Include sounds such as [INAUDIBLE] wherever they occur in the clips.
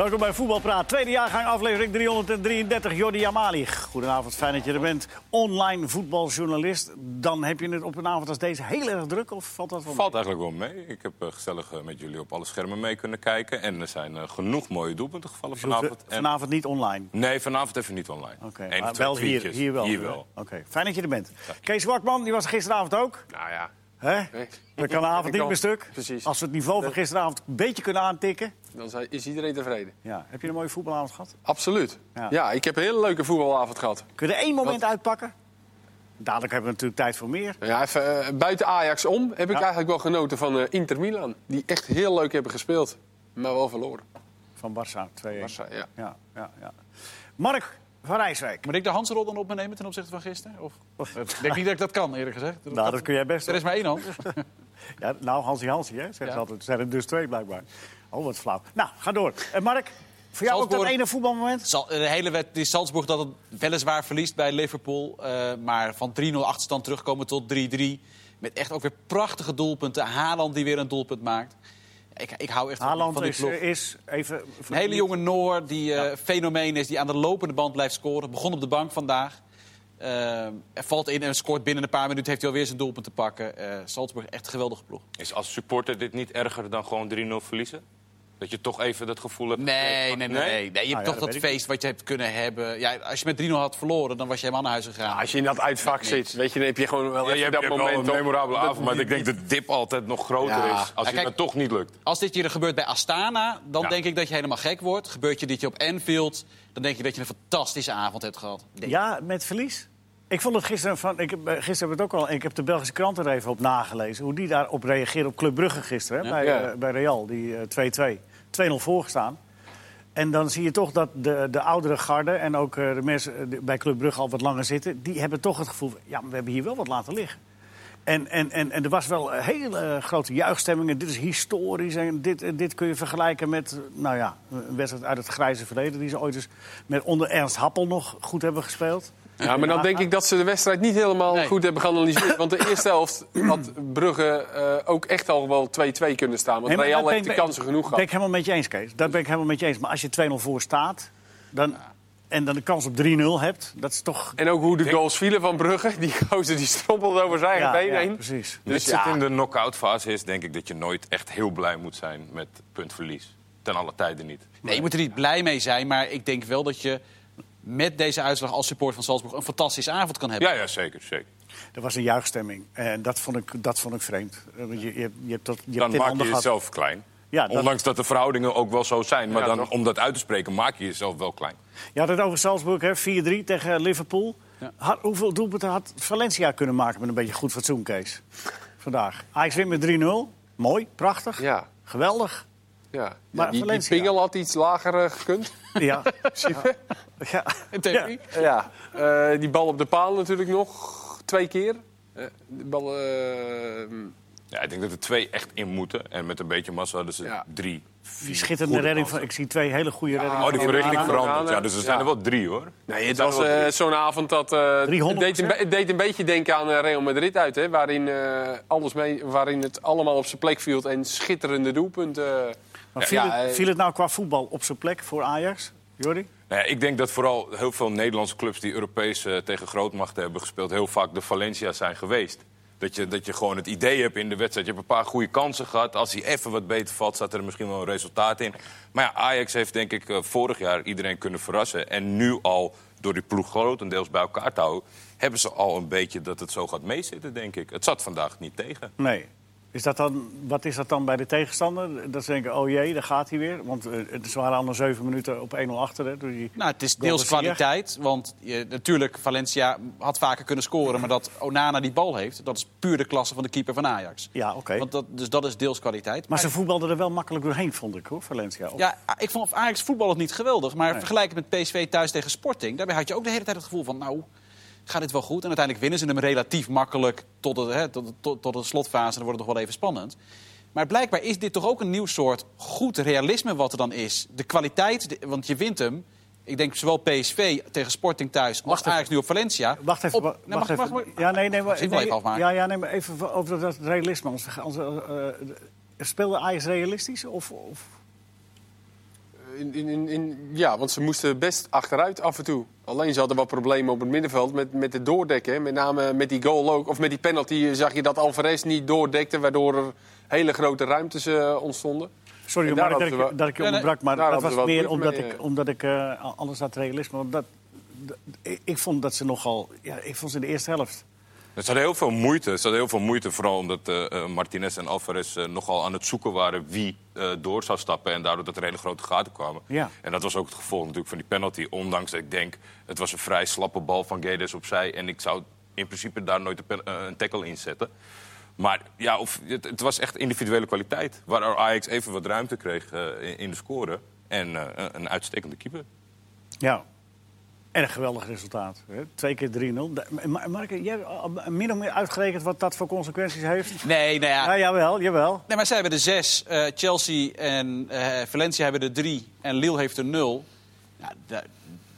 Welkom bij Voetbalpraat, tweede jaargang, aflevering 333. Jordi Jamali. Goedenavond, fijn dat je er bent. Online voetbaljournalist. Dan heb je het op een avond als deze heel erg druk, of valt dat wel mee? Valt eigenlijk wel mee. Ik heb eh, gezellig eh, met jullie op alle schermen mee kunnen kijken. En er zijn eh, genoeg mooie doelpunten gevallen vanavond. En- Vanavond niet online. Nee, vanavond even niet online. Oké, maar wel hier, tweetjes. hier wel. Hier wel. Oké, fijn dat je er bent. Kees Wakman, die was er gisteravond ook. Nou ja, Hè? Nee. Dan kan de avond niet meer stuk. Precies. Als we het niveau van gisteravond een beetje kunnen aantikken. dan is iedereen tevreden. Ja. Heb je een mooie voetbalavond gehad? Absoluut. Ja. Ja. ik heb een hele leuke voetbalavond gehad. Kun je er één moment uitpakken? Dadelijk hebben we natuurlijk tijd voor meer. Ja, even, eh, buiten Ajax om heb ik Ja. eigenlijk wel genoten van eh, Inter Milan. Die echt heel leuk hebben gespeeld, maar wel verloren. Van Barça 2-1. Barça, ja. Ja, ja, ja. Mark van Rijswijk. Moet ik de Hansrol dan op me nemen ten opzichte van gisteren? Of? Ik denk niet dat ik dat kan, eerlijk gezegd. Nou, dat kun jij best. Er is maar één hand. [LAUGHS] Ja, nou, Hansie Hansie, hè, zeggen ze Ja. altijd. Er zijn er dus twee, blijkbaar. Oh, wat flauw. Nou, ga door. En Mark, voor jou ook dat ene voetbalmoment? Zal- De hele wet, die Salzburg dat het weliswaar verliest bij Liverpool. eh, maar van 3-0 achterstand terugkomen tot 3-3. Met echt ook weer prachtige doelpunten. Haaland die weer een doelpunt maakt. Ik, ik hou echt Haaland van die is, ploeg. is even... Een hele jonge Noor die eh, fenomeen is, die aan de lopende band blijft scoren. Begon op de bank vandaag. Eh, er valt in en scoort binnen een paar minuten. Heeft hij alweer zijn doelpunt te pakken. Eh Salzburg echt een geweldige ploeg. Is als supporter dit niet erger dan gewoon 3-0 verliezen? Dat je toch even dat gevoel hebt? Nee, nee, nee. nee. nee je hebt dat toch dat feest wat je hebt kunnen hebben. Ja, als je met 3-0 had verloren, dan was je helemaal naar huis gegaan. Als je in dat uitvak zit, weet je, dan heb je gewoon wel Ja, je hebt, dat je hebt wel moment. een memorabele dat- avond, maar die- ik denk dat de dip altijd nog groter Ja. is als Ja, je kijk- het toch niet lukt. Als dit je gebeurt bij Astana, dan Ja. denk ik dat je helemaal gek wordt. Gebeurt je dit je op Anfield, dan denk je dat je een fantastische avond hebt gehad. Ja, met verlies? Ik vond het gisteren van. Ik heb, eh, gisteren hebben we het ook al. Ik heb de Belgische krant er even op nagelezen. Hoe die daarop reageerden op Club Brugge gisteren. Hè, Ja. bij, Ja. eh, bij Real, die eh, 2-2. 2-0 voorgestaan. En dan zie je toch dat de, de oudere garde en ook eh, de mensen eh, bij Club Brugge al wat langer zitten... die hebben toch het gevoel ja, we hebben hier wel wat laten liggen. En, en, en, en er was wel een hele eh, grote juichstemming. En dit is historisch. En dit, dit kun je vergelijken met nou ja, een wedstrijd uit het grijze verleden... die ze ooit eens met onder Ernst Happel nog goed hebben gespeeld. Ja, maar dan denk ik dat ze de wedstrijd niet helemaal Nee. goed hebben geanalyseerd. Want de eerste helft had Brugge eh, ook echt al wel 2-2 kunnen staan. Want Nee, Real heeft de kansen genoeg Dat ben ik gehad. helemaal met je eens, Kees. Dat ben ik helemaal met je eens. Maar als je 2-0 voor staat... Dan, en dan de kans op 3-0 hebt, dat is toch... En ook hoe de goals vielen van Brugge. [LAUGHS] Die gozer die strompelde over zijn eigen Ja, been ja, heen. precies. Dus het ja. in de knock-out fase is, denk ik dat je nooit echt heel blij moet zijn met puntverlies. Ten alle tijden niet. Nee, je moet er niet blij mee zijn, maar ik denk wel dat je met deze uitslag als support van Salzburg een fantastische avond kan hebben. Ja, ja, zeker, zeker. Er was een juichstemming. En dat vond ik, dat vond ik vreemd. Eh, want Je, je, je hebt dat, je Dan maak je gehad. jezelf klein. Ja, dat- Ondanks dat de verhoudingen ook wel zo zijn. Maar Ja, dan, toch? om dat uit te spreken, maak je jezelf wel klein. Je had het over Salzburg, hè, 4-3 tegen Liverpool. Ja. Had, hoeveel doelpunten had Valencia kunnen maken met een beetje goed fatsoen, Kees? Vandaag. Ajax wint met 3-0. Mooi, prachtig, Ja, geweldig. Ja. Maar die, die pingel had iets lager eh, gekund. [LAUGHS] Ja. [LAUGHS] ja. Ja, eh, die bal op de paal natuurlijk nog twee keer. Eh, de bal, Ja, ik denk dat er twee echt in moeten. En met een beetje massa hadden ze Ja. drie, Die schitterende goede redding van... Ik zie twee hele goede reddingen. Oh, die verrichting Onana. veranderd. Ja, dus er zijn Ja. er wel drie, hoor. nee, het was eh, zo'n avond dat... eh, het, 300 deed een, het deed een beetje denken aan eh, Real Madrid uit. Hè, waarin, eh, alles mee, waarin het allemaal op zijn plek viel en schitterende doelpunten. Maar viel, Ja, het, eh, viel het nou qua voetbal op zijn plek voor Ajax, Jordi? Nou ja, ik denk dat vooral heel veel Nederlandse clubs die Europees eh, tegen grootmachten hebben gespeeld, heel vaak de Valencia zijn geweest. Dat je, dat je gewoon het idee hebt in de wedstrijd. Je hebt een paar goede kansen gehad. Als hij even wat beter valt, staat er misschien wel een resultaat in. Maar ja, Ajax heeft denk ik eh, vorig jaar iedereen kunnen verrassen. En nu al, door die ploeg grotendeels bij elkaar te houden... hebben ze al een beetje dat het zo gaat meezitten, denk ik. Het zat vandaag niet tegen. Nee. Is dat dan, wat is dat dan bij de tegenstander? Dat ze denken, oh jee, daar gaat hij weer. Want eh, het waren al zeven minuten op 1-0 achter. Hè, door die... Nou, het is deels kwaliteit. Want je, natuurlijk, Valencia had vaker kunnen scoren. Maar dat Onana die bal heeft, dat is puur de klasse van de keeper van Ajax. Ja, oké. Want dat, dus dat is deels kwaliteit. Maar ze voetbalden er wel makkelijk doorheen, vond ik, hoor, Valencia. Of- Ja, ik vond Ajax voetbal het niet geweldig. Maar vergelijken met PSV thuis tegen Sporting... daarbij had je ook de hele tijd het gevoel van... nou, gaat dit wel goed? En uiteindelijk winnen ze hem relatief makkelijk tot, het, hè, tot, tot, tot de slotfase. En dan wordt het nog wel even spannend. Maar blijkbaar is dit toch ook een nieuw soort goed realisme wat er dan is. De kwaliteit, de- want je wint hem... Ik denk zowel PSV tegen Sporting thuis als. Ajax nu op Valencia. Wacht even. Op- wacht even. ja, nee, nee, maar, wel nee, even afmaken. ja, ja, nee, maar even over dat realisme. Gaan- anders, eh, eh, speelde Ajax realistisch? Of, of... In, in, in, ja, want ze moesten best achteruit af en toe. Alleen ze hadden wat problemen op het middenveld met, met het doordekken. Met name met die goal ook. Of met die penalty eh, zag je dat Alvarez niet doordekte. Waardoor er hele grote ruimtes eh, ontstonden. Sorry daar dat, ik, dat ik je onderbrak, maar dat was meer omdat mee, ik, omdat ik eh, anders had realisme. Dat, ik vond dat ze nogal... Ja, ik vond ze in de eerste helft... Er zat heel veel moeite. Er zat heel veel moeite, vooral omdat eh, eh, Martinez en Alvarez eh, nogal aan het zoeken waren wie door zou stappen. En daardoor dat er hele grote gaten kwamen. Ja. En dat was ook het gevolg natuurlijk van die penalty. Ondanks dat ik denk, het was een vrij slappe bal van Guedes opzij. En ik zou in principe daar nooit een, tackle in zetten. Maar ja, of, het, het was echt individuele kwaliteit. Waar Ajax even wat ruimte kreeg in, in de score. En een uitstekende keeper. Ja. En een geweldig resultaat. Hè? Twee keer 3-0. Da- Ma- Mark, jij hebt min of meer uitgerekend wat dat voor consequenties heeft? Nee, nou ja. Ja, jawel, jawel. Nee, maar zij hebben er zes. Eh, Chelsea en eh, Valencia hebben er drie. En Lille heeft er nul. Nou, da-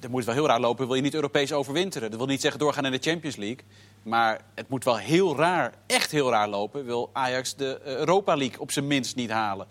dat moet wel heel raar lopen. Wil je niet Europees overwinteren? Dat wil niet zeggen doorgaan in de Champions League. Maar het moet wel heel raar, echt heel raar lopen. Wil Ajax de eh, Europa League op zijn minst niet halen.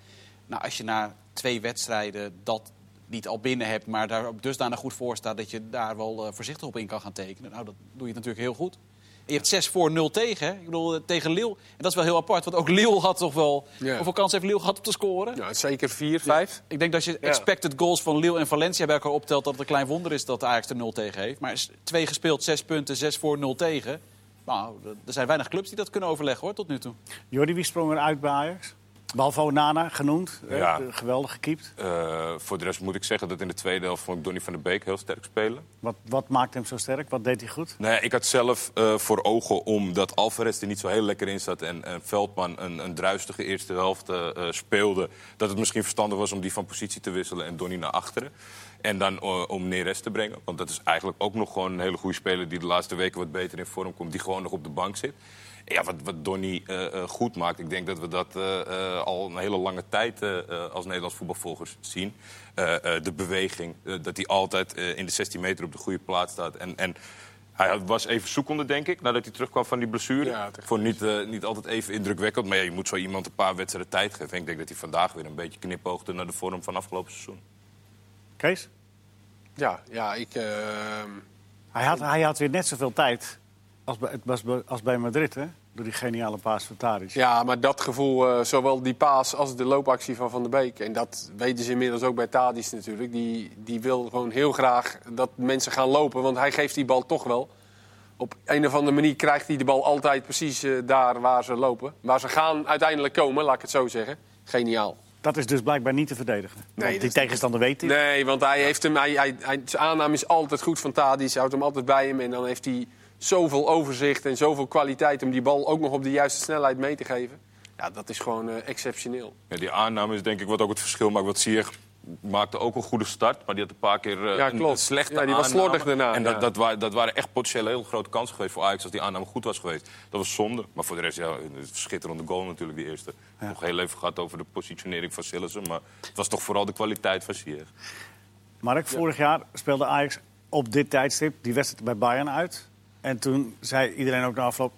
Nou, als je na twee wedstrijden dat niet al binnen hebt... maar daar op dusdanig goed voor staat... dat je daar wel eh, voorzichtig op in kan gaan tekenen. Nou, dat doe je natuurlijk heel goed. Je hebt 6 voor 0 tegen. Hè? Ik bedoel, eh, tegen Lille. En dat is wel heel apart. Want ook Lille had toch wel... Ja. Hoeveel kans heeft Lille gehad om te scoren? Ja, zeker vier, vijf. Ik denk dat je expected goals van Lille en Valencia bij elkaar optelt... dat het een klein wonder is dat Ajax er 0 tegen heeft. Maar is twee gespeeld, zes punten, zes voor, 0 tegen. Nou, er zijn weinig clubs die dat kunnen overleggen hoor, tot nu toe. Jordi, wie sprong eruit bij Ajax? Behalve Onana, genoemd. Ja. De- Geweldig gekiept. Eh, voor de rest moet ik zeggen dat in de tweede helft vond ik Donny van der Beek heel sterk spelen. Wat, wat maakt hem zo sterk? Wat deed hij goed? Nou ja, ik had zelf eh, voor ogen omdat Alvarez er niet zo heel lekker in zat... en, en Veldman een, een druistige eerste helft eh, eh, speelde... dat het misschien verstandig was om die van positie te wisselen en Donny naar achteren. En dan eh, om Neres te brengen. Want dat is eigenlijk ook nog gewoon een hele goede speler... die de laatste weken wat beter in vorm komt, die gewoon nog op de bank zit. Ja, wat, wat Donny eh, eh, goed maakt, ik denk dat we dat eh, eh, al een hele lange tijd als Nederlands voetbalvolgers zien. Eh, eh, de beweging, dat hij altijd eh, in de 16 meter op de goede plaats staat. En, en hij was even zoekende, denk ik, nadat hij terugkwam van die blessure. Ja. Voor niet, eh, niet altijd even indrukwekkend. Maar ja, je moet zo iemand een paar wedstrijden tijd geven. En ik denk dat hij vandaag weer een beetje knipoogde naar de vorm van afgelopen seizoen. Kees? Ja, ja ik... ehm, Hij had, hij had weer net zoveel tijd als bij, het was bij- als bij Madrid, hè? Door die geniale paas van Tadic. Ja, maar dat gevoel, eh, zowel die paas als de loopactie van Van der Beek... en dat weten ze inmiddels ook bij Tadis natuurlijk... Die, die wil gewoon heel graag dat mensen gaan lopen, want hij geeft die bal toch wel. Op een of andere manier krijgt hij de bal altijd precies eh, daar waar ze lopen. Waar ze gaan uiteindelijk komen, laat ik het zo zeggen. Geniaal. Dat is dus blijkbaar niet te verdedigen. Nee, die tegenstander weet dit. Nee, want hij heeft hem, hij, hij, hij- zijn aanname is altijd goed van Tadis. Hij houdt hem altijd bij hem en dan heeft hij zoveel overzicht en zoveel kwaliteit... om die bal ook nog op de juiste snelheid mee te geven. Ja, dat is gewoon eh, exceptioneel. Ja, die aanname is denk ik wat ook het verschil maakt. Want Sier maakte ook een goede start, maar die had een paar keer eh, Ja, een- klopt. een slechte Ja, die was slordig daarna, En dat, ja. dat, wa- dat waren echt potentiële heel grote kansen geweest voor Ajax als die aanname goed was geweest. Dat was zonde. Maar voor de rest, ja, een schitterende goal natuurlijk, die eerste. Nog heel even gehad over de positionering van Sillissen. Maar het was toch vooral de kwaliteit van Sier. Mark, vorig jaar speelde Ajax op dit tijdstip die wedstrijd bij Bayern uit. En toen zei iedereen ook na afloop...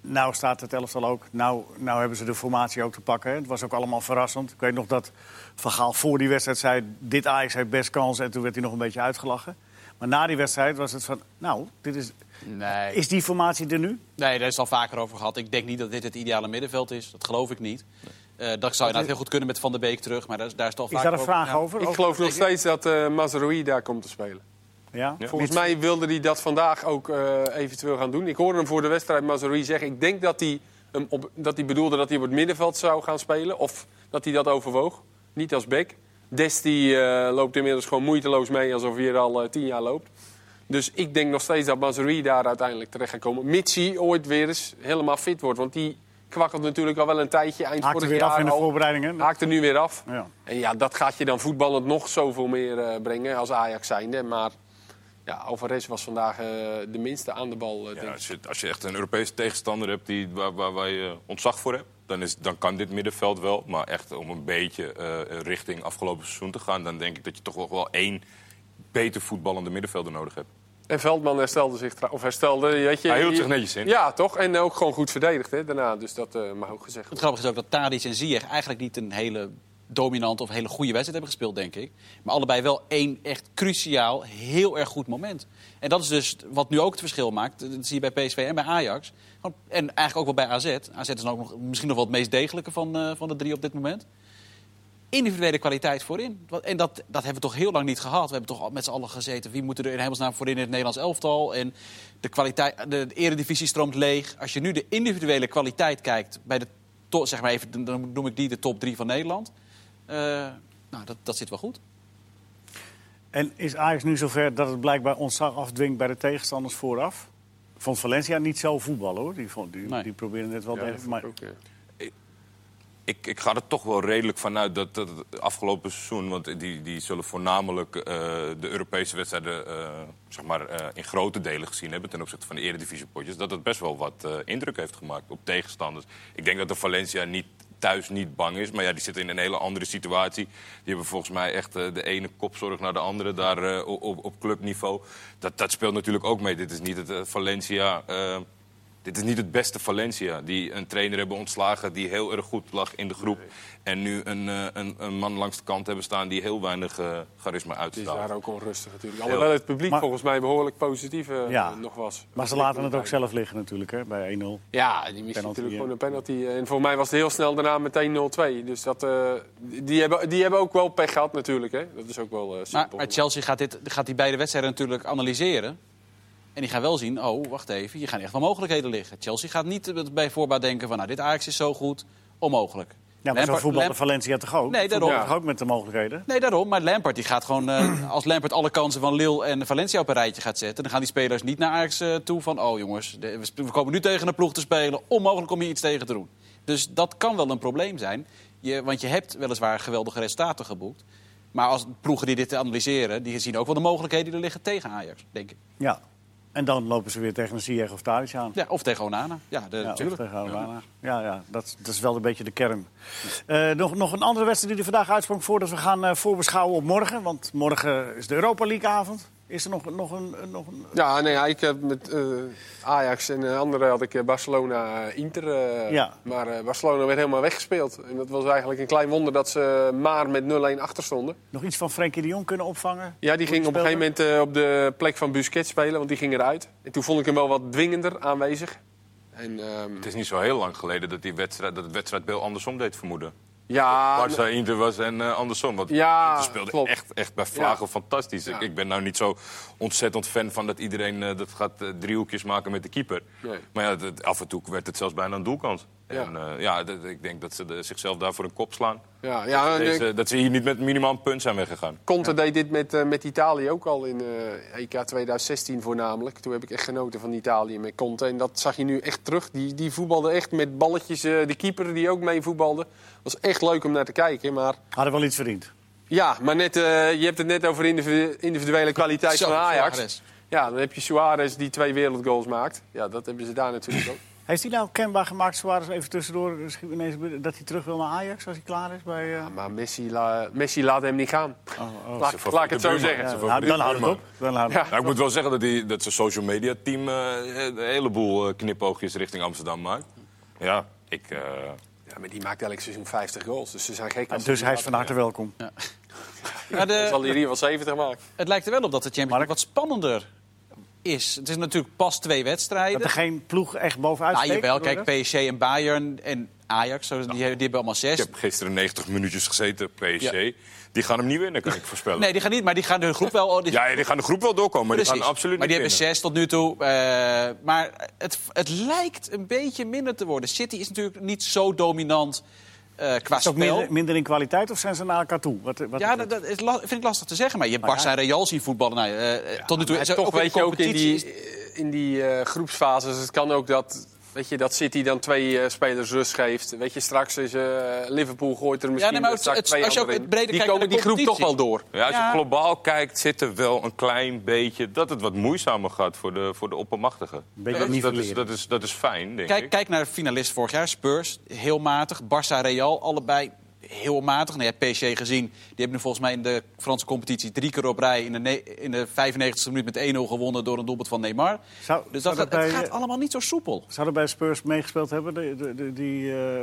nou staat het elftal ook, nou, nou hebben ze de formatie ook te pakken. Het was ook allemaal verrassend. Ik weet nog dat Van Gaal voor die wedstrijd zei... dit Ajax heeft best kans en toen werd hij nog een beetje uitgelachen. Maar na die wedstrijd was het van... nou, dit is, Nee. is die formatie er nu? nee, daar is het al vaker over gehad. Ik denk niet dat dit het ideale middenveld is. Dat geloof ik niet. Eh, dat zou inderdaad heel goed kunnen met Van der Beek terug. Maar daar, is- daar is het al Is vaker daar een over- vraag ja. over? Ik geloof nog steeds dat eh Mazraoui daar komt te spelen. Ja? Volgens mij wilde hij dat vandaag ook eh, eventueel gaan doen. Ik hoorde hem voor de wedstrijd Mazraoui zeggen... ik denk dat hij, hem op, dat hij bedoelde dat hij op het middenveld zou gaan spelen. Of dat hij dat overwoog. Niet als back. Desti eh, loopt inmiddels gewoon moeiteloos mee... alsof hij er al eh, tien jaar loopt. Dus ik denk nog steeds dat Mazraoui daar uiteindelijk terecht gaat komen. Mits hij ooit weer eens helemaal fit wordt. Want die kwakkelt natuurlijk al wel een tijdje. Eind Haakt er vorig weer af jaar in de voorbereidingen. Haakt er nu weer af. Ja. En ja, dat gaat je dan voetballend nog zoveel meer eh, brengen als Ajax zijnde. Maar ja, Alvarez was vandaag eh, de minste aan de bal, eh, Ja, denk als, je, als je echt een Europese tegenstander hebt die, waar, waar, waar je ontzag voor hebt... Dan, is, dan kan dit middenveld wel. Maar echt om een beetje eh, richting afgelopen seizoen te gaan... dan denk ik dat je toch nog wel één beter voetballende middenvelder nodig hebt. En Veldman herstelde zich, of herstelde, weet je... Hij hield zich netjes in. Ja, toch? En ook gewoon goed verdedigd hè, daarna. Dus dat eh, mag ook gezegd Het grappige is ook dat Tadic en Ziyech eigenlijk niet een hele dominante of hele goede wedstrijd hebben gespeeld, denk ik. Maar allebei wel één echt cruciaal, heel erg goed moment. En dat is dus wat nu ook het verschil maakt. Dat zie je bij PSV en bij Ajax. En eigenlijk ook wel bij AZ. AZ is dan ook nog, misschien nog wel het meest degelijke van, eh, van de drie op dit moment. Individuele kwaliteit voorin. En dat, dat hebben we toch heel lang niet gehad. We hebben toch met z'n allen gezeten. Wie moet er in hemelsnaam voorin in het Nederlands elftal? En de, kwaliteit, de eredivisie stroomt leeg. Als je nu de individuele kwaliteit kijkt bij de zeg maar even, dan noem ik die de top drie van Nederland. Eh, nou, dat, dat zit wel goed. En is Ajax nu zover dat het blijkbaar ontzag afdwingt bij de tegenstanders vooraf? Vond Valencia niet zo voetballen hoor. Die, vond, die, Nee. die probeerden het wel Ja, Maar ook, ja. Ik, ik ga er toch wel redelijk vanuit dat, dat het afgelopen seizoen... want die, die zullen voornamelijk eh, de Europese wedstrijden eh, zeg maar, eh, in grote delen gezien hebben... ten opzichte van de eredivisiepotjes... dat het best wel wat eh, indruk heeft gemaakt op tegenstanders. Ik denk dat de Valencia niet, thuis niet bang is... maar ja, die zitten in een hele andere situatie. Die hebben volgens mij echt eh, de ene kopzorg naar de andere daar eh, op, op, clubniveau. Dat, dat speelt natuurlijk ook mee. Dit is niet het eh, Valencia... dit is niet het beste Valencia. Die een trainer hebben ontslagen die heel erg goed lag in de groep. En nu een, eh, een, een man langs de kant hebben staan die heel weinig eh, charisma Het is uitstraalt. daar ook onrustig natuurlijk. Alhoewel het publiek Maar- volgens mij behoorlijk positief eh, Ja. nog was. maar ze laten het ook zelf liggen natuurlijk hè, bij 1-0. Ja, die mist Penalty, natuurlijk ja. gewoon een penalty. En voor mij was het heel snel daarna meteen 0-2. Dus dat, eh, die, hebben, die hebben ook wel pech gehad natuurlijk. Hè. Dat is ook wel eh, Maar, simpel. maar Chelsea gaat, dit, gaat die beide wedstrijden natuurlijk analyseren. En die gaan wel zien, oh, wacht even, hier gaan echt wel mogelijkheden liggen. Chelsea gaat niet bij voorbaat denken van, nou, dit Ajax is zo goed, onmogelijk. Ja, maar zo Lampard- voetbalde Lamp- Valencia toch ook? Nee, daarom. Ook met de mogelijkheden? Nee, daarom. Maar Lampard die gaat gewoon, eh, [CLEARS THROAT] als Lampard alle kansen van Lille en Valencia op een rijtje gaat zetten... dan gaan die spelers niet naar Ajax eh, toe van... oh jongens, de- we komen nu tegen een ploeg te spelen. Onmogelijk om hier iets tegen te doen. Dus dat kan wel een probleem zijn. Je, want je hebt weliswaar geweldige resultaten geboekt. Maar als ploegen die dit analyseren... die zien ook wel de mogelijkheden die er liggen tegen Ajax, denk ik. Ja. En dan lopen ze weer tegen een Ziyech of Tadic aan. Ja, of tegen Onana. Ja, de, Ja, natuurlijk. tegen Alabama. Ja, ja dat, dat is wel een beetje de kern. Eh, nog, nog een andere wedstrijd die er vandaag uitsprong voordat we gaan eh, voorbeschouwen op morgen. Want morgen is de Europa League avond. Is er nog, nog een... Nog een... Ja, nee, ja, ik heb met eh, Ajax en eh, anderen had ik eh, Barcelona-Inter. eh, Ja. Maar eh, Barcelona werd helemaal weggespeeld. En dat was eigenlijk een klein wonder dat ze maar met 0-1 achter stonden. Nog iets van Frenkie de Jong kunnen opvangen? Ja, die ging op een gegeven moment op de plek van Busquets spelen, want die ging eruit. En toen vond ik hem wel wat dwingender aanwezig. En, ehm, Het is niet zo heel lang geleden dat, die wedstrijd, dat het wedstrijdbeeld andersom deed vermoeden. Ja, Barça Inter was en eh, andersom. Want Ja, Inter speelde klopt. echt, echt bij vlagen Ja. fantastisch. Ik, Ja. ik ben nou niet zo ontzettend fan van dat iedereen eh, dat gaat eh, driehoekjes maken met de keeper. Nee. Maar ja, dat- af en toe werd het zelfs bijna een doelkans. Ja. En eh, ja, dat- ik denk dat ze de- zichzelf daar voor een kop slaan. ja, ja eh, Deze, dat ze hier niet met minimaal een punt zijn weggegaan. Conte deed dit met, eh, met Italië ook al in eh, EK 2016 voornamelijk. Toen heb ik echt genoten van Italië met Conte. En dat zag je nu echt terug. Die, die voetbalde echt met balletjes. eh, de keeper die ook mee voetbalde. was echt leuk om naar te kijken. Maar Hadden wel iets verdiend. ja, maar net, eh, je hebt het net over individu- individuele kwaliteit Zo, van Ajax. Suarez. Ja, dan heb je Suarez die twee wereldgoals maakt. Ja, dat hebben ze daar natuurlijk ook. Heeft hij nou kenbaar gemaakt, Suarez, even tussendoor, ineens, dat hij terug wil naar Ajax als hij klaar is? Bij, eh, Maar Messi, la- Messi laat hem niet gaan. oh, oh. Laat, laat ik het zo zeggen. Ja, nou, dan houdt het op. Dan houdt Ja. Nou, ik moet wel zeggen dat, die, dat zijn social media team eh, een heleboel eh, knipoogjes richting Amsterdam maakt. Ja, ik... eh, Ja, maar die maakt elk seizoen 50 goals. Dus ze zijn gek. Dus hij is van harte welkom. Gaan. Dan de, zal hij er hier wel 70 maken. het lijkt er wel op dat de Champions League wat spannender is. Het is natuurlijk pas twee wedstrijden. Dat er geen ploeg echt bovenuit Nou, steekt, jawel, kijk, je? PSG en Bayern en Ajax, zo, die, die hebben allemaal ik zes. heb gisteren 90 minuutjes gezeten, PSG. Ja. Die gaan hem niet winnen, kan ik [LAUGHS] voorspellen. Nee, die gaan niet, maar die gaan de groep wel... Die, Ja, ja, die gaan de groep wel doorkomen, maar die gaan absoluut maar die hebben zes tot nu toe. eh, maar het, het lijkt een beetje minder te worden. City is natuurlijk niet zo dominant eh, qua Is het ook spel. minder, minder in kwaliteit of zijn ze naar elkaar toe? Wat, wat Ja, dat, dat is la- vind ik lastig te zeggen. Maar je hebt Barça en Real zien voetballen. Nou, eh, tot nu toe is er toch ook in weet je ook in competitie die, in die eh, groepsfases, het kan ook dat, weet je, dat City dan twee eh, spelers rust geeft. Weet je, straks is eh, Liverpool gooit er misschien nee, maar het- straks het- twee als je ook het breder. Die kijkt naar komen de die groep toch wel door. Ja, als Ja. je globaal kijkt, zit er wel een klein beetje dat het wat moeizamer gaat voor de, voor de oppermachtigen. beetje dat, is, dat, is, dat, is, dat is fijn, denk Kijk, ik. kijk naar de finalist vorig jaar, Spurs. Heel matig. Barça, Real, allebei heel matig. Nou, je hebt PSG gezien. Die hebben nu volgens mij in de Franse competitie drie keer op rij... in de, in de 95e minuut met 1-0 gewonnen door een doelpunt van Neymar. Zou- dus dat, dat het bij, gaat eh, allemaal niet zo soepel. Zouden bij Spurs meegespeeld hebben? De, de, de- die, eh,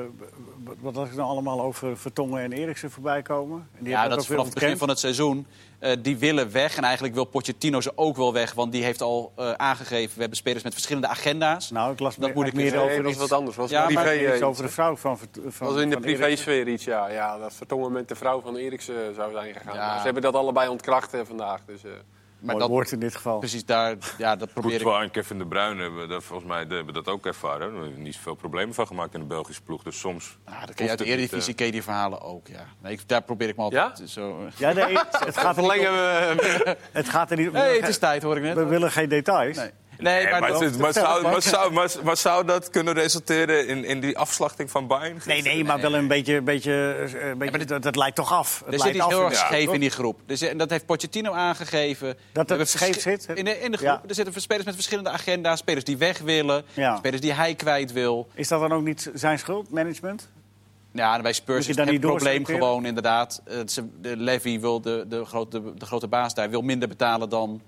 wat was ik nou allemaal over Vertongen en Eriksen voorbij komen? En die Ja, hebben dat is vanaf het begin van het seizoen. Eh, die willen weg. En eigenlijk wil Pochettino ze ook wel weg. Want die heeft al eh, aangegeven... we hebben spelers met verschillende agenda's. Nou, ik las Dat meer, moet ik meer Nee, over dat is iets, wat anders. was Ja, privé, iets eh, over de vrouw van, van was in de privésfeer iets, ja. ja. Dat Vertongen met de vrouw van Eriksen zou zijn gegaan. Ja. Ze hebben dat allebei ontkracht eh, vandaag. Dus, eh, Maar Mooi dat, woord in dit geval. precies daar... Ja, dat probeer ik... Courtois en Kevin De Bruyne hebben dat, volgens mij hebben dat ook ervaren. Er hebben niet zoveel problemen van gemaakt in de Belgische ploeg. Dus soms... Ah, dat ken je uit de Eredivisie, ken je die verhalen ook, ja. Nee, ik- daar probeer ik me altijd Ja? zo... Ja, nee, [LAUGHS] het, gaat er niet verlengen om, we... het gaat er niet om. Nee, het is tijd, hoor ik net. We willen geen details. Nee, nee Nee, maar, maar, dat- het maar zou, [LAUGHS] maar, zou, maar, maar zou dat kunnen resulteren in, in die afslachting van Bayern? Nee, nee, maar wel een beetje. beetje, eh, een beetje dat, dat lijkt toch af. Het er zit lijkt iets heel erg scheef in die groep. Dus, en dat heeft Pochettino aangegeven. We het scheef zit? In de, in de groep. Ja. Er zitten spelers met verschillende agenda's. Spelers die weg willen. Ja. Spelers die hij kwijt wil. Is dat dan ook niet zijn schuld, management? Ja, bij Spurs is het probleem gewoon inderdaad. eh, ze- De Levy wil, de, de, grote, de grote baas daar, wil minder betalen dan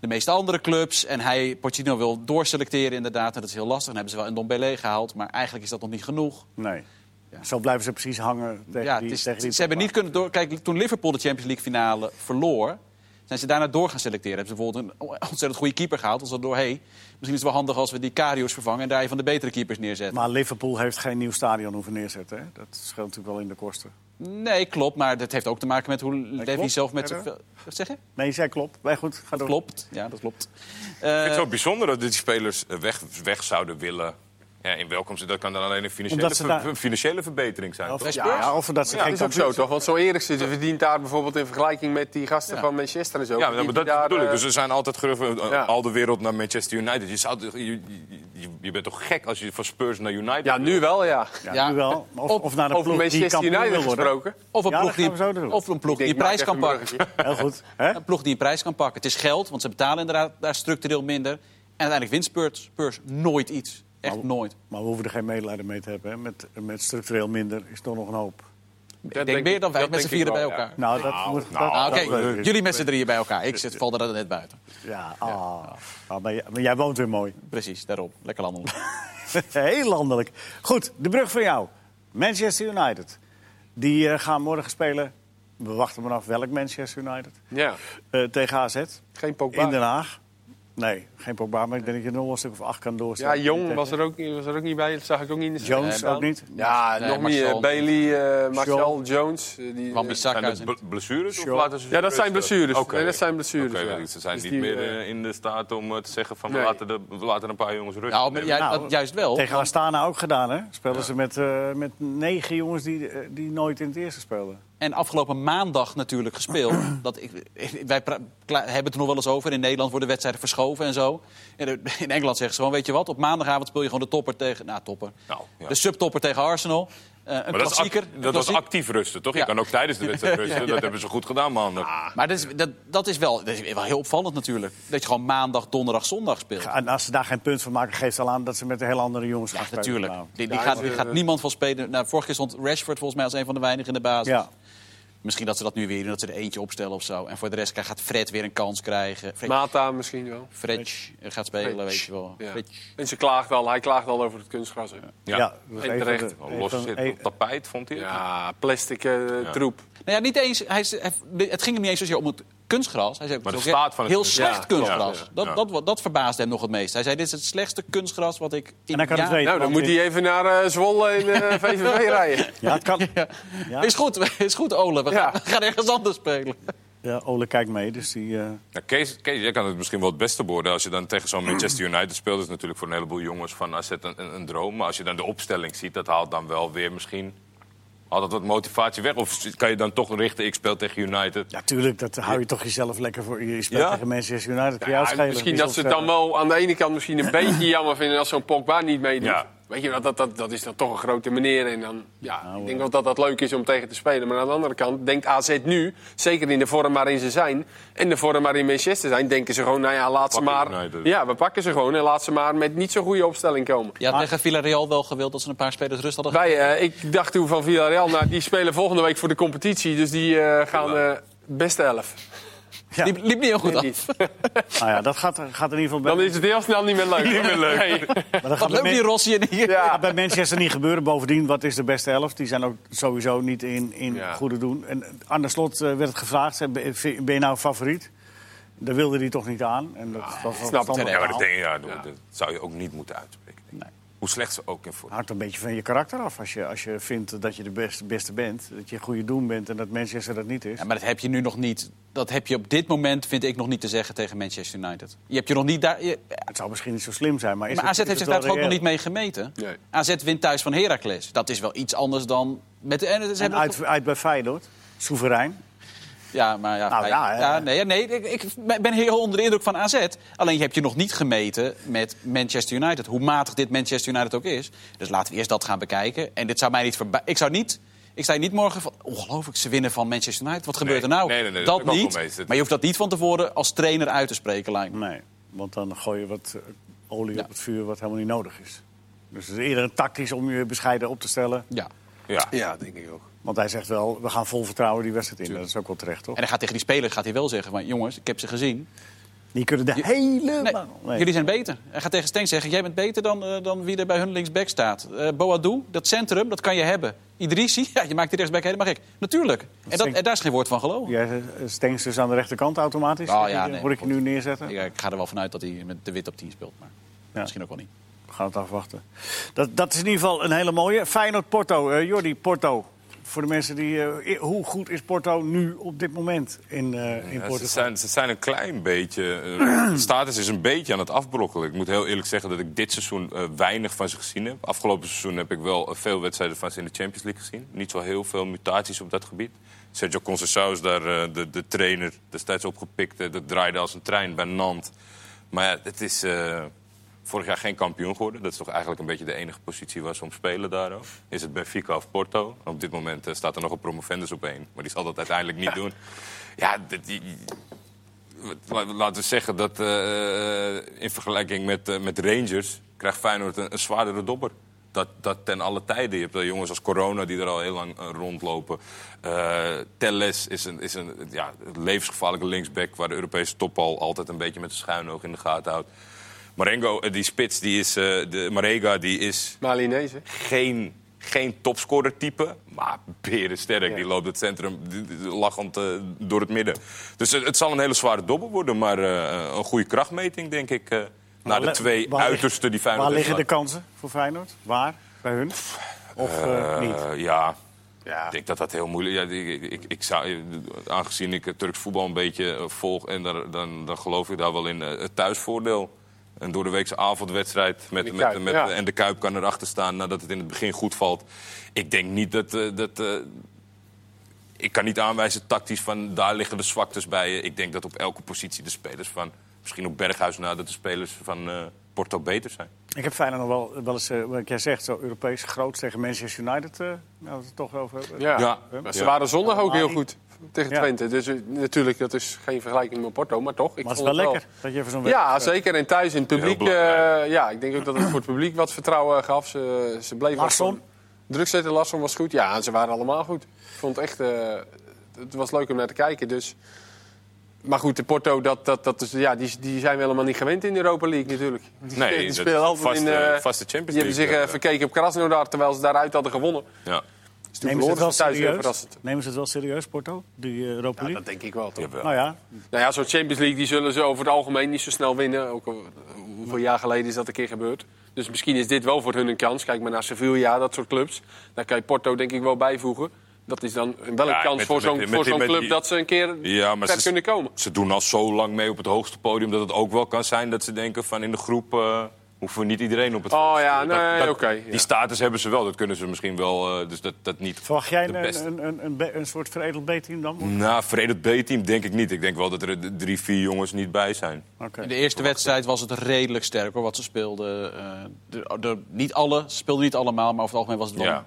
de meeste andere clubs. En hij, Pochettino wil doorselecteren inderdaad. En dat is heel lastig. Dan hebben ze wel een Dombele gehaald. Maar eigenlijk is dat nog niet genoeg. Nee. Ja. Zo blijven ze precies hangen tegen Ja, die, is, tegen die ze hebben niet kunnen door. Kijk, toen Liverpool de Champions League finale verloor, zijn ze daarna door gaan selecteren. Hebben ze bijvoorbeeld een ontzettend goede keeper gehaald. Als door, hey, misschien is het wel handig als we die Karius vervangen en daar een van de betere keepers neerzetten. Maar Liverpool heeft geen nieuw stadion hoeven neerzetten. Hè? Dat scheelt natuurlijk wel in de kosten. Nee, klopt. Maar dat heeft ook te maken met hoe Levy klopt. zelf met zijn. Wat zeg je? Nee, je zei klopt. Wij goed, ga door. Klopt. Ja, dat klopt. Ik vind het Eh, zo bijzonder dat die spelers weg, weg zouden willen. Ja, in welkom ze dat kan dan alleen een financiële, Omdat ze daar- ver- financiële verbetering zijn. Of, ja, ja, of dat ze Ja, geen dat is ook zo, toch? Want zo Eriksen die verdient daar bijvoorbeeld in vergelijking met die gasten Ja. van Manchester en zo. Ja, maar dat hij daar, bedoel ik. Dus er zijn altijd geruchten, eh, Ja. al de wereld naar Manchester United. Je, zou, je, je, bent toch gek als je van Spurs naar United Ja, nu wel, ja. Ja, Ja. nu wel. Of, of naar de Over ploeg die Manchester kampioen United gesproken. of een ploeg dat die, of een ploeg die prijs kan een pakken. [LAUGHS] Heel goed. Hè? Een ploeg die een prijs kan pakken. Het is geld, want ze betalen inderdaad daar structureel minder. En uiteindelijk wint Spurs nooit iets. Echt Maar- nooit. Maar we hoeven er geen medelijden mee te hebben. Hè? Met, met structureel minder is toch nog een hoop. Ik denk denk meer dan wij met z'n vieren bij ja. elkaar. Nou, dat moet... nou, dat- Ah, Oké, jullie met z'n drieën bij elkaar. Ik zit, val er net buiten. Ja, ah. Ah, maar, jij, maar jij woont weer mooi. Precies, daarom. Lekker landelijk. [LAUGHS] Heel landelijk. Goed, de brug van jou. Manchester United. Die eh, gaan morgen spelen. We wachten maar af welk Manchester United. Ja, Eh, tegen AZ. geen Pogba. In Den Haag. Nee, geen maar ik denk dat je nog een stuk of acht kan Ja, doorzetten. Jong was er, ook, was er ook niet bij. Dat zag ik ook niet in de Jones Nee, ook niet. Ja, Nee, nog meer. Bailey, eh Martial, Shaw. Jones. eh, die, Van eh, Bissaka. Blessures? Of Sure. laten ze Ja, dat zijn blessures. Oké. Nee, dat zijn blessures, Oké, ja. Ze zijn Dus niet meer in de staat om te zeggen van we, laten de, we laten een paar jongens rusten. Ja, maar, ja, Nou, juist wel. Tegen Astana ook gedaan, hè? Speelden ze met, met negen jongens die, die nooit in het eerste speelden. En afgelopen maandag natuurlijk gespeeld. [CLEARS THROAT] dat ik, wij hebben het er nog wel eens over. In Nederland worden wedstrijden verschoven en zo. En [LAUGHS] in Engeland zeggen ze gewoon, weet je wat, op maandagavond speel je gewoon de topper tegen... Nou, topper. Nou, ja. De subtopper tegen Arsenal. Eh, een Maar dat, is klassieker. dat was actief rusten, toch? Je Ja. kan ook tijdens de [LAUGHS] wedstrijd rusten. Dat hebben ze goed gedaan maandag. Maar dat is, dat, dat, is wel, dat is wel heel opvallend natuurlijk. Dat je gewoon maandag, donderdag, zondag speelt. Ja, En als ze daar geen punt van maken, geeft al aan dat ze met een heel andere jongens gaan spelen. natuurlijk. Nou, Die, die, Ja, gaat, die eh, gaat niemand van spelen. Nou, vorige keer stond Rashford volgens mij als een van de weinigen in de basis. Misschien dat ze dat nu weer doen, dat ze er eentje opstellen of zo. En voor de rest gaat Fred weer een kans krijgen. Fred, Mata misschien wel. Fred gaat spelen, weet je wel. Ja. En ze klaagt al, hij klaagt al over het kunstgras. Ja. En terecht. Los zit op tapijt, vond hij. het? Ja, plastic eh, troep. Nou ja, niet eens. Hij- het ging hem niet eens zozeer om het kunstgras. Hij zei, Maar de het is ook staat van het heel kunstgras. slecht Ja, kunstgras. ja. Dat. Dat, dat, verbaasde hem nog het meest. Hij zei, dit is het slechtste kunstgras wat ik in En kan het weten. Nou, dan moet hij even naar eh, Zwolle in eh, [LAUGHS] VVV rijden. Ja, het kan. [LAUGHS] Ja, Is goed, is goed Ole. We gaan, Ja. we gaan ergens anders spelen. ja, Ole kijkt mee, dus die... eh, Ja, Kees, Kees, jij kan het misschien wel het beste worden. Als je dan tegen zo'n Manchester United speelt, is natuurlijk voor een heleboel jongens van AZ een, een, een droom. Maar als je dan de opstelling ziet, dat haalt dan wel weer misschien haalt dat wat motivatie weg. Of kan je dan toch richten, ik speel tegen United. ja, tuurlijk, dat hou je toch jezelf lekker voor. Je speelt Ja? tegen Manchester United, Ja, misschien dat ze het dan wel aan de ene kant misschien een [LAUGHS] beetje jammer vinden als zo'n Pogba niet meedoet. Ja. Weet je, dat, dat, dat, dat is dan toch een grote meneer. En dan, ja, Nou, ik denk wel dat dat leuk is om tegen te spelen. Maar aan de andere kant denkt AZ nu, zeker in de vorm waarin ze zijn... en de vorm waarin Manchester zijn, denken ze gewoon... nou ja, laat ze maar... Ja, we pakken ze gewoon en laat ze maar met niet zo'n goede opstelling komen. Je had tegen Villarreal wel gewild dat ze een paar spelers rust hadden Wij, eh, ik dacht toen van Villarreal, nou, die spelen volgende week voor de competitie. Dus die eh, gaan eh beste elf. Ja. Liep, liep niet heel goed Nee, af. Nou ja, dat gaat, gaat in ieder geval bij, Dan is het heel snel niet meer leuk. [LAUGHS] niet meer leuk. maar dat Wat gaat leuk die Rossi en die... Ja. bij Manchester niet gebeuren. Bovendien, wat is de beste elf? Die zijn ook sowieso niet in, in Ja. goede doen. En aan de slot eh, werd het gevraagd, ben je nou favoriet? Daar wilde hij toch niet aan. En dat, wel snap het. Ja, maar dat, verhaal. denk, ja, dat, dat zou je ook niet moeten uitspreken. Hoe slecht ze ook in voetbal. hangt een beetje van je karakter af. Als je, als je vindt dat je de beste, beste bent, dat je een goede doen bent en dat Manchester dat niet is. Ja, maar dat heb je nu nog niet. Dat heb je op dit moment, vind ik, nog niet te zeggen tegen Manchester United. Je hebt je nog niet daar. je- Het zou misschien niet zo slim zijn, maar, is maar het- AZ is heeft het zich daar toch ook nog niet mee gemeten. Nee. AZ wint thuis van Heracles. Dat is wel iets anders dan. Met de, en En hebben uit, uit bij Feyenoord, soeverein. Ja, maar ja, Nou, hij- ja, nee, nee, ik, ik ben heel onder de indruk van AZ. Alleen je hebt je nog niet gemeten met Manchester United. Hoe matig dit Manchester United ook is. Dus laten we eerst dat gaan bekijken. En dit zou mij niet voorbij. Ik zou niet. Ik sta hier niet morgen van. Ongelooflijk, ze winnen van Manchester United. Wat gebeurt er nou? nee, nee, nee, dat niet. Maar je hoeft dat niet van tevoren als trainer uit te spreken, lijkt me. Nee, want dan gooi je wat eh, olie Ja. op het vuur wat helemaal niet nodig is. Dus het is eerder een tactisch om je bescheiden op te stellen. Ja. Ja. Ja, denk ik ook. Want hij zegt wel, we gaan vol vertrouwen die wedstrijd in. Dat is ook wel terecht, toch? En dan gaat tegen die spelers gaat hij wel zeggen: van, jongens, ik heb ze gezien. Die kunnen de Je- hele... Nee, Nee. Jullie zijn beter. Hij gaat tegen Stenks zeggen: jij bent beter dan, eh, dan wie er bij hun linksback staat. Eh Boadou, dat centrum, dat kan je hebben. Idrissi, [LAUGHS] ja, je maakt die rechtsback helemaal gek. Natuurlijk. En, dat, en daar is geen woord van geloven. Jij Stengs dus aan de rechterkant automatisch? Oh, ja, ik- nee, Hoor ik je nu neerzetten? Ik, ik ga er wel vanuit dat hij met de wit op 10 speelt. Maar Ja. misschien ook wel niet. We gaan het afwachten. Dat, dat is in ieder geval een hele mooie. Feyenoord-Porto. Eh Jordi, Porto. Voor de mensen die... eh, hoe goed is Porto nu op dit moment in, eh in Ja, Portugal? ze, zijn, ze zijn een klein beetje. eh, [CLEARS THROAT] de status is een beetje aan het afbrokkelen. Ik moet heel eerlijk zeggen dat ik dit seizoen weinig van ze gezien heb. Afgelopen seizoen heb ik wel veel wedstrijden van ze in de Champions League gezien. Niet zo heel veel mutaties op dat gebied. Sergio Conceição is daar de, de trainer destijds opgepikt. Dat draaide als een trein bij Nantes. Maar ja, het is vorig jaar geen kampioen geworden. Dat is toch eigenlijk een beetje de enige positie waar ze om spelen daar ook. Is het Benfica of Porto? Op dit moment eh, staat er nog een promovendus op één. Maar die zal dat uiteindelijk niet doen. Ja, die, laten we zeggen dat eh, in vergelijking met, eh, met Rangers krijgt Feyenoord een, een zwaardere dobber. Dat, dat ten alle tijden. Je hebt wel jongens als Corona die er al heel lang eh, rondlopen. Eh Telles is een, is een ja, levensgevaarlijke linksback... waar de Europese top al altijd een beetje met een schuin oog in de gaten houdt. Marengo, eh, die spits, die is, eh, de Marega, die is Malinese. geen, geen topscorer type, maar berensterk. Ja. Die loopt het centrum lachend eh, door het midden. Dus het, het zal een hele zware dobbel worden, maar eh, een goede krachtmeting, denk ik. eh naar de twee waar uitersten die Feyenoord Waar liggen de kansen voor Feyenoord? Waar? Bij hun? Of eh, niet? Ja, Ja. ik denk dat dat heel moeilijk is. Ja, ik, ik, ik zou, aangezien ik het Turks voetbal een beetje volg... En daar, dan, dan geloof ik daar wel in eh, het thuisvoordeel. Een door de weekse avondwedstrijd met, De met, Kuip, met, ja. en de Kuip kan erachter staan nadat het in het begin goed valt. Ik denk niet dat... eh, dat eh, ik kan niet aanwijzen tactisch van daar liggen de zwaktes bij. je. Ik denk dat op elke positie de spelers van... Misschien op Berghuis na dat de spelers van eh, Porto beter zijn. Ik heb Feyenoord nog wel, wel eens, wat jij zegt, zo Europees groot tegen Manchester United. eh nou, we het toch over hebben. Ja. Ja. Maar ze waren zondag ook heel goed tegen Ja. Twente. Dus eh, natuurlijk, dat is geen vergelijking met Porto, maar toch. Ik Maar het is vond wel lekker dat je even zo'n Ja, zeker. En thuis in het publiek. eh, ja, ik denk ook dat het voor het publiek wat vertrouwen gaf. Ze, ze bleven Larsson? Druk zetten, Larsson was goed. Ja, en ze waren allemaal goed. Ik vond het echt... eh, het was leuk om naar te kijken, dus... Maar goed, de Porto, dat, dat, dat is, ja, die, die zijn we helemaal niet gewend in de Europa League natuurlijk. Die, Nee, die spelen altijd vaste- in... eh, vaste Champions Die hebben zich League, eh, eh, verkeken op Krasnodar, terwijl ze daaruit hadden gewonnen. Ja, Toen Nemen ze het wel serieus? verrassend. Nemen ze het wel serieus, Porto? Die eh, Europa Ja, League? dat denk ik wel, toch? jawel. Nou ja, Nou ja, zo'n Champions League die zullen ze over het algemeen niet zo snel winnen. Ook al, hoeveel jaar geleden is dat een keer gebeurd. Dus misschien is dit wel voor hun een kans. Kijk maar naar Sevilla, dat soort clubs. Daar kan je Porto denk ik wel bijvoegen. Dat is dan wel een Ja, kans met- voor zo'n club die- dat ze een keer Ja, maar ver ze- kunnen komen. Ze doen al zo lang mee op het hoogste podium dat het ook wel kan zijn dat ze denken van in de groep eh, Hoeven we niet iedereen op het Oh veld te ja. Dat- nee, dat- oké, ja. Die status hebben ze wel, dat kunnen ze misschien wel. eh, dus dat, dat niet. Verwacht jij de een, beste. een, een, een, een soort veredeld B-team dan? Nou, veredeld B-team denk ik niet. Ik denk wel dat er drie, vier jongens niet bij zijn. Oké. In de eerste wedstrijd was het redelijk sterk hoor, wat ze speelden. Eh, de, de- niet alle, ze speelden niet allemaal, maar over het algemeen was het wel... Ja.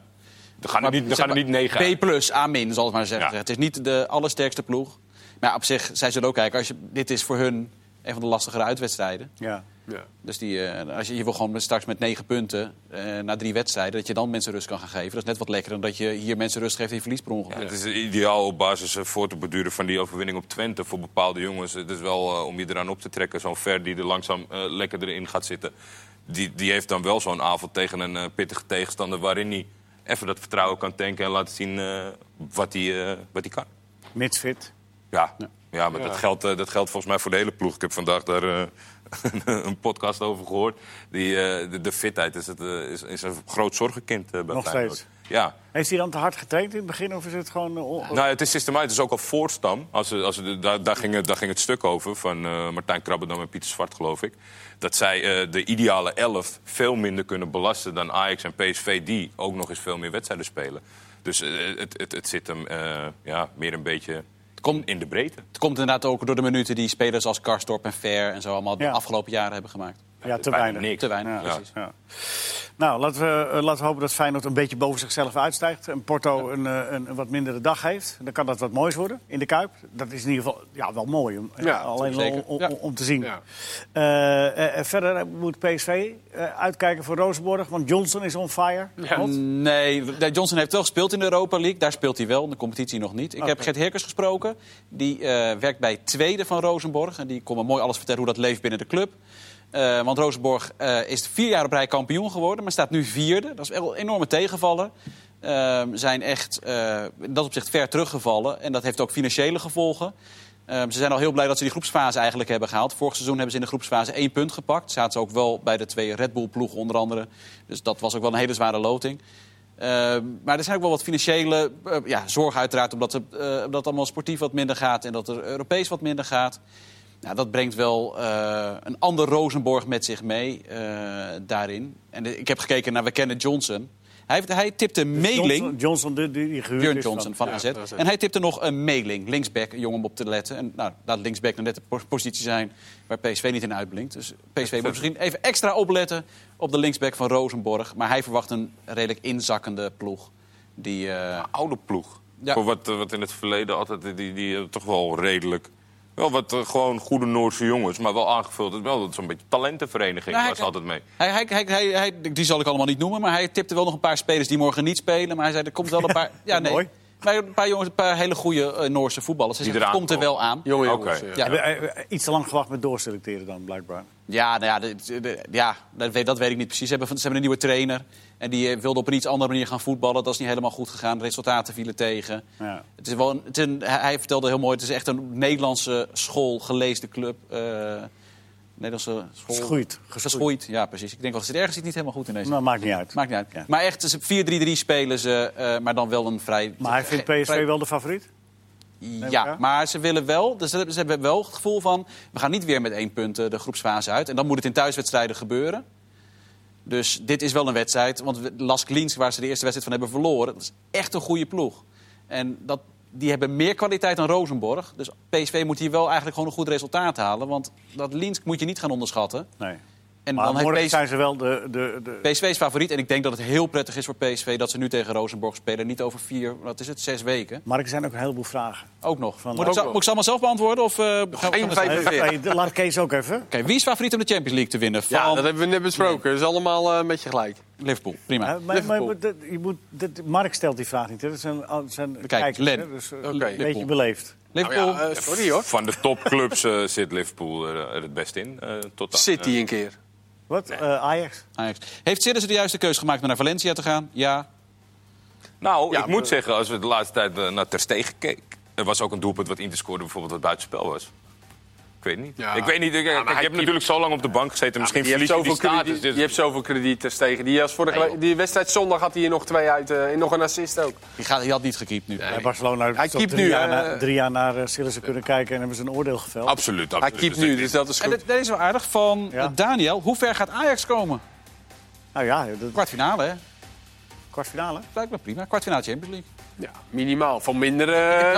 Er gaan er niet, er gaan er niet negen. B plus, A min, zal ik maar zeggen. Ja. Het is niet de allersterkste ploeg. Maar ja, op zich, zij zullen ook kijken. Als je, dit is voor hun een van de lastigere uitwedstrijden. Ja. Ja. Dus die, eh, als je, je wil gewoon met- straks met negen punten eh, na drie wedstrijden... dat je dan mensen rust kan gaan geven. Dat is net wat lekkerder dan dat je hier mensen rust geeft en je verliest per ongeluk. Ja, het is ideaal op basis eh, voor te beduren van die overwinning op Twente voor bepaalde jongens. Het is wel eh, om je eraan op te trekken. Zo'n Ver die er langzaam lekker erin gaat zitten. Die, die heeft dan wel zo'n avond tegen een pittige tegenstander waarin hij even dat vertrouwen kan tanken en laten zien eh, wat hij eh, wat hij kan. Mits fit. Ja, ja. maar Ja. Dat, geldt, dat geldt volgens mij voor de hele ploeg. Ik heb vandaag daar eh, [LAUGHS] een podcast over gehoord. Die, eh, de, de fitheid is, het, eh, is, is een groot zorgenkind eh, bij Nog Feyenoord. steeds? Ja, Heeft hij dan te hard getraind in het begin? Of is het gewoon... on- nou, het is systematisch ook al voorstam. Als, als, daar, daar, ging het, daar ging het stuk over van eh, Martijn Krabbendam en Pieter Zwart, geloof ik. Dat zij de ideale elf veel minder kunnen belasten dan Ajax en PSV... die ook nog eens veel meer wedstrijden spelen. Dus het, het, het zit hem ja, meer een beetje komt- in de breedte. Het komt inderdaad ook door de minuten die spelers als Karstorp en Ver... en zo allemaal de afgelopen jaren hebben gemaakt. Ja, te weinig. niks. Te weinig, Ja. precies. Ja. Nou, laten we, eh, laten we hopen dat Feyenoord een beetje boven zichzelf uitstijgt. En Porto een, eh, een, een wat mindere dag heeft. Dan kan dat wat moois worden in de Kuip. Dat is in ieder geval ja, wel mooi. Om, Ja, alleen om, om, Ja. om te zien. Ja. Eh, verder moet PSV uitkijken voor Rozenborg. Want Johnson is on fire. Ja. Nee, Johnson heeft wel gespeeld in de Europa League. Daar speelt hij wel, in de competitie nog niet. Ik heb. Gert Herkers gesproken. Die eh, werkt bij tweede van Rozenborg. En die kon me mooi alles vertellen hoe dat leeft binnen de club. Eh, want Rozenborg eh, is vier jaar op rij kampioen geworden, maar staat nu vierde. Dat is wel een enorme tegenvaller. Ehm zijn echt eh, in dat opzicht ver teruggevallen. En dat heeft ook financiële gevolgen. Ehm, ze zijn al heel blij dat ze die groepsfase eigenlijk hebben gehaald. Vorig seizoen hebben ze in de groepsfase één punt gepakt. Zaten ze ook wel bij de twee Red Bull-ploegen onder andere. Dus dat was ook wel een hele zware loting. Ehm, maar er zijn ook wel wat financiële eh, ja, uiteraard... Omdat, het, omdat het allemaal sportief wat minder gaat en dat er Europees wat minder gaat. Nou, dat brengt wel eh, een ander Rosenborg met zich mee eh, daarin. En de- ik heb gekeken naar We kennen Johnson. Hij, hij tipte mailing... Johnson, Johnson die, die, gehuurd Björn is Johnson van Ja, AZ. En hij tipte nog een mailing, linksback, een jongen om op te letten. En nou, laat linksback nou net de po- positie zijn waar PSV niet in uitblinkt. Dus PSV moet misschien even extra opletten op de linksback van Rosenborg. Maar hij verwacht een redelijk inzakkende ploeg. Die, eh, oude ploeg. Ja. Voor wat, wat in het verleden altijd, die, die, die toch wel redelijk... Wel wat eh, gewoon goede Noorse jongens, maar wel aangevuld. Het is wel zo'n beetje talentenvereniging Nou, was hij- altijd mee. hij, hij, hij, hij, hij- die zal ik allemaal niet noemen, maar hij tipte wel nog een paar spelers die morgen niet spelen. Maar hij zei, er komt wel een paar... [LAUGHS] Ja, nee. Mooi. Maar een paar jongens, een paar hele goede eh, Noorse voetballers. Het eraan komt er wel aan. Jonge Oké. jongens. Ja. Hebben, eh, eh, iets te lang gewacht met doorselecteren dan, blijkbaar. Ja, nou ja, de- de- ja dat, weet, dat weet ik niet precies. Ze hebben, ze hebben een nieuwe trainer. En die eh, wilde op een iets andere manier gaan voetballen. Dat is niet helemaal goed gegaan. De resultaten vielen tegen. Ja. Het is wel een, het is een- hij vertelde heel mooi, het is echt een Nederlandse school, geleesde club. eh Nederlandse school. Geschoeid. Geschoeid, ja precies. Ik denk wel, er zit ergens iets niet helemaal goed in deze. Nou, maakt niet uit. Maakt niet uit. Ja. Maar echt, het is 4-3-3 spelen ze, eh, maar dan wel een vrij... Maar hij vindt vrij- PSV wel de favoriet? ja, maar ze willen wel. Dus ze hebben- ze wel het gevoel van. We gaan niet weer met één punt eh, de groepsfase uit. En dan moet het in thuiswedstrijden gebeuren. Dus dit is wel een wedstrijd. Want Las Klins, waar ze de eerste wedstrijd van hebben verloren. Dat is echt een goede ploeg. En dat, die hebben meer kwaliteit dan Rosenborg. Dus PSV moet hier wel eigenlijk gewoon een goed resultaat halen. Want dat Linsk moet je niet gaan onderschatten. Nee. En Maar dan heeft morgen PSV, zijn ze wel de... de, de... PSV is favoriet. En ik denk dat het heel prettig is voor PSV dat ze nu tegen Rosenborg spelen. Niet over vier, wat is het, zes weken. Maar er zijn ook een heleboel vragen. Ook nog. Van- moet, ik, ook ze- nog. moet ik ze allemaal zelf beantwoorden? Of, eh, gaan hey, laat Kees ook even. Oké, wie is favoriet om de Champions League te winnen? Van Ja, dat hebben we net besproken. Dat is allemaal eh, een beetje gelijk. Liverpool. Prima. Hè, maar, maar, dat- je moet, dat, Mark stelt die vraag niet. Hè. Dat zijn, al- zijn kijkers. Len. hè. Dus, eh. Een beetje Liverpool. beleefd. Liverpool. Nou ja, eh, sorry hoor. Van de topclubs eh, zit Liverpool er, er het best in. eh, tot City eh, een keer. Wat? Eh, Ajax? Ajax. Heeft Siddes de juiste keuze gemaakt om naar Valencia te gaan? Ja. Nou, Ja, ik moet zeggen, als we de laatste tijd eh, naar Ter Stegen keken... er was ook een doelpunt wat Inter scoorde, bijvoorbeeld wat buitenspel was. Ik weet niet. Ja. Ik weet niet. Ik, hij je keept- natuurlijk zo lang op de bank gezeten. Misschien je, verlies je die zoveel status. krediet, Dus- je hebt zoveel krediet tegen. Die, als vorige, Nee, die wedstrijd zondag had hij er nog twee uit. eh, en nog een assist ook. Die, gaat, die had niet gekiept nu. Bij Barcelona Hij keept drie, nu, jaar eh, na- drie jaar naar uh, Sillissen kunnen kijken en hebben ze een oordeel geveld. Absoluut, Hij absoluut. keept Dus nu, dus dat is En goed. dit- deze is wel aardig van Ja. eh, Daniel. Hoe ver gaat Ajax komen? Nou ja, de Kwartfinale, hè? kwartfinale. Lijkt me prima. Kwartfinale Champions League. Ja, minimaal. Van minder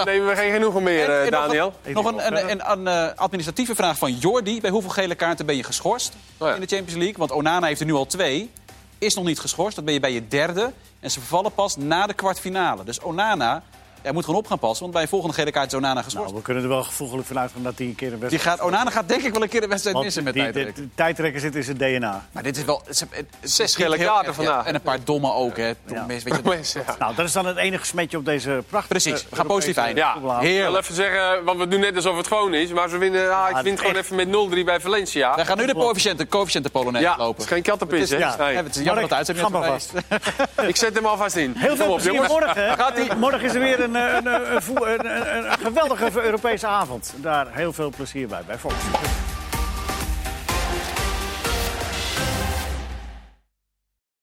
nemen we geen genoegen meer, En- eh, en nog Daniel. een- Nog een, een, een, een, eh, administratieve vraag van Jordi. Bij hoeveel gele kaarten ben je geschorst Oh ja. in de Champions League? Want Onana heeft er nu al twee. Is nog niet geschorst. Dat ben je bij je derde. En ze vervallen pas na de kwartfinale. Dus Onana ja, moet gewoon op gaan passen. Want bij een volgende gele kaart is Onana geschorst. Nou, we kunnen er wel gevoegelijk van uitgaan dat hij een keer een die wedstrijd... gaat, Onana gaat denk ik wel een keer een wedstrijd Want missen met die- tijdrek. de- de tijdrekker zit in zijn DNA. Maar dit is wel... het Zes gele kaarten vandaag. En een paar domme ook, hè. Ja. mensen, weet je. Nou, dat is dan het enige smetje op deze prachtige... Precies, we gaan positief eindigen. Ja, wil even zeggen, want we doen net alsof het gewoon is. Maar ze winnen, ah, ik het win gewoon echt- even met 0-3 bij Valencia. Wij gaan nu de coëfficiënten, coëfficiënten Polonaise Ja, het lopen. is geen kattenpis, hè? ja. Nee. Ja, het is jammer dat is. [LAUGHS] Ik zet hem alvast in. Heel veel plezier morgen. Gaat. Morgen is er weer een, een, voe- een, een, een geweldige Europese avond. Daar heel veel plezier bij, bij Fox.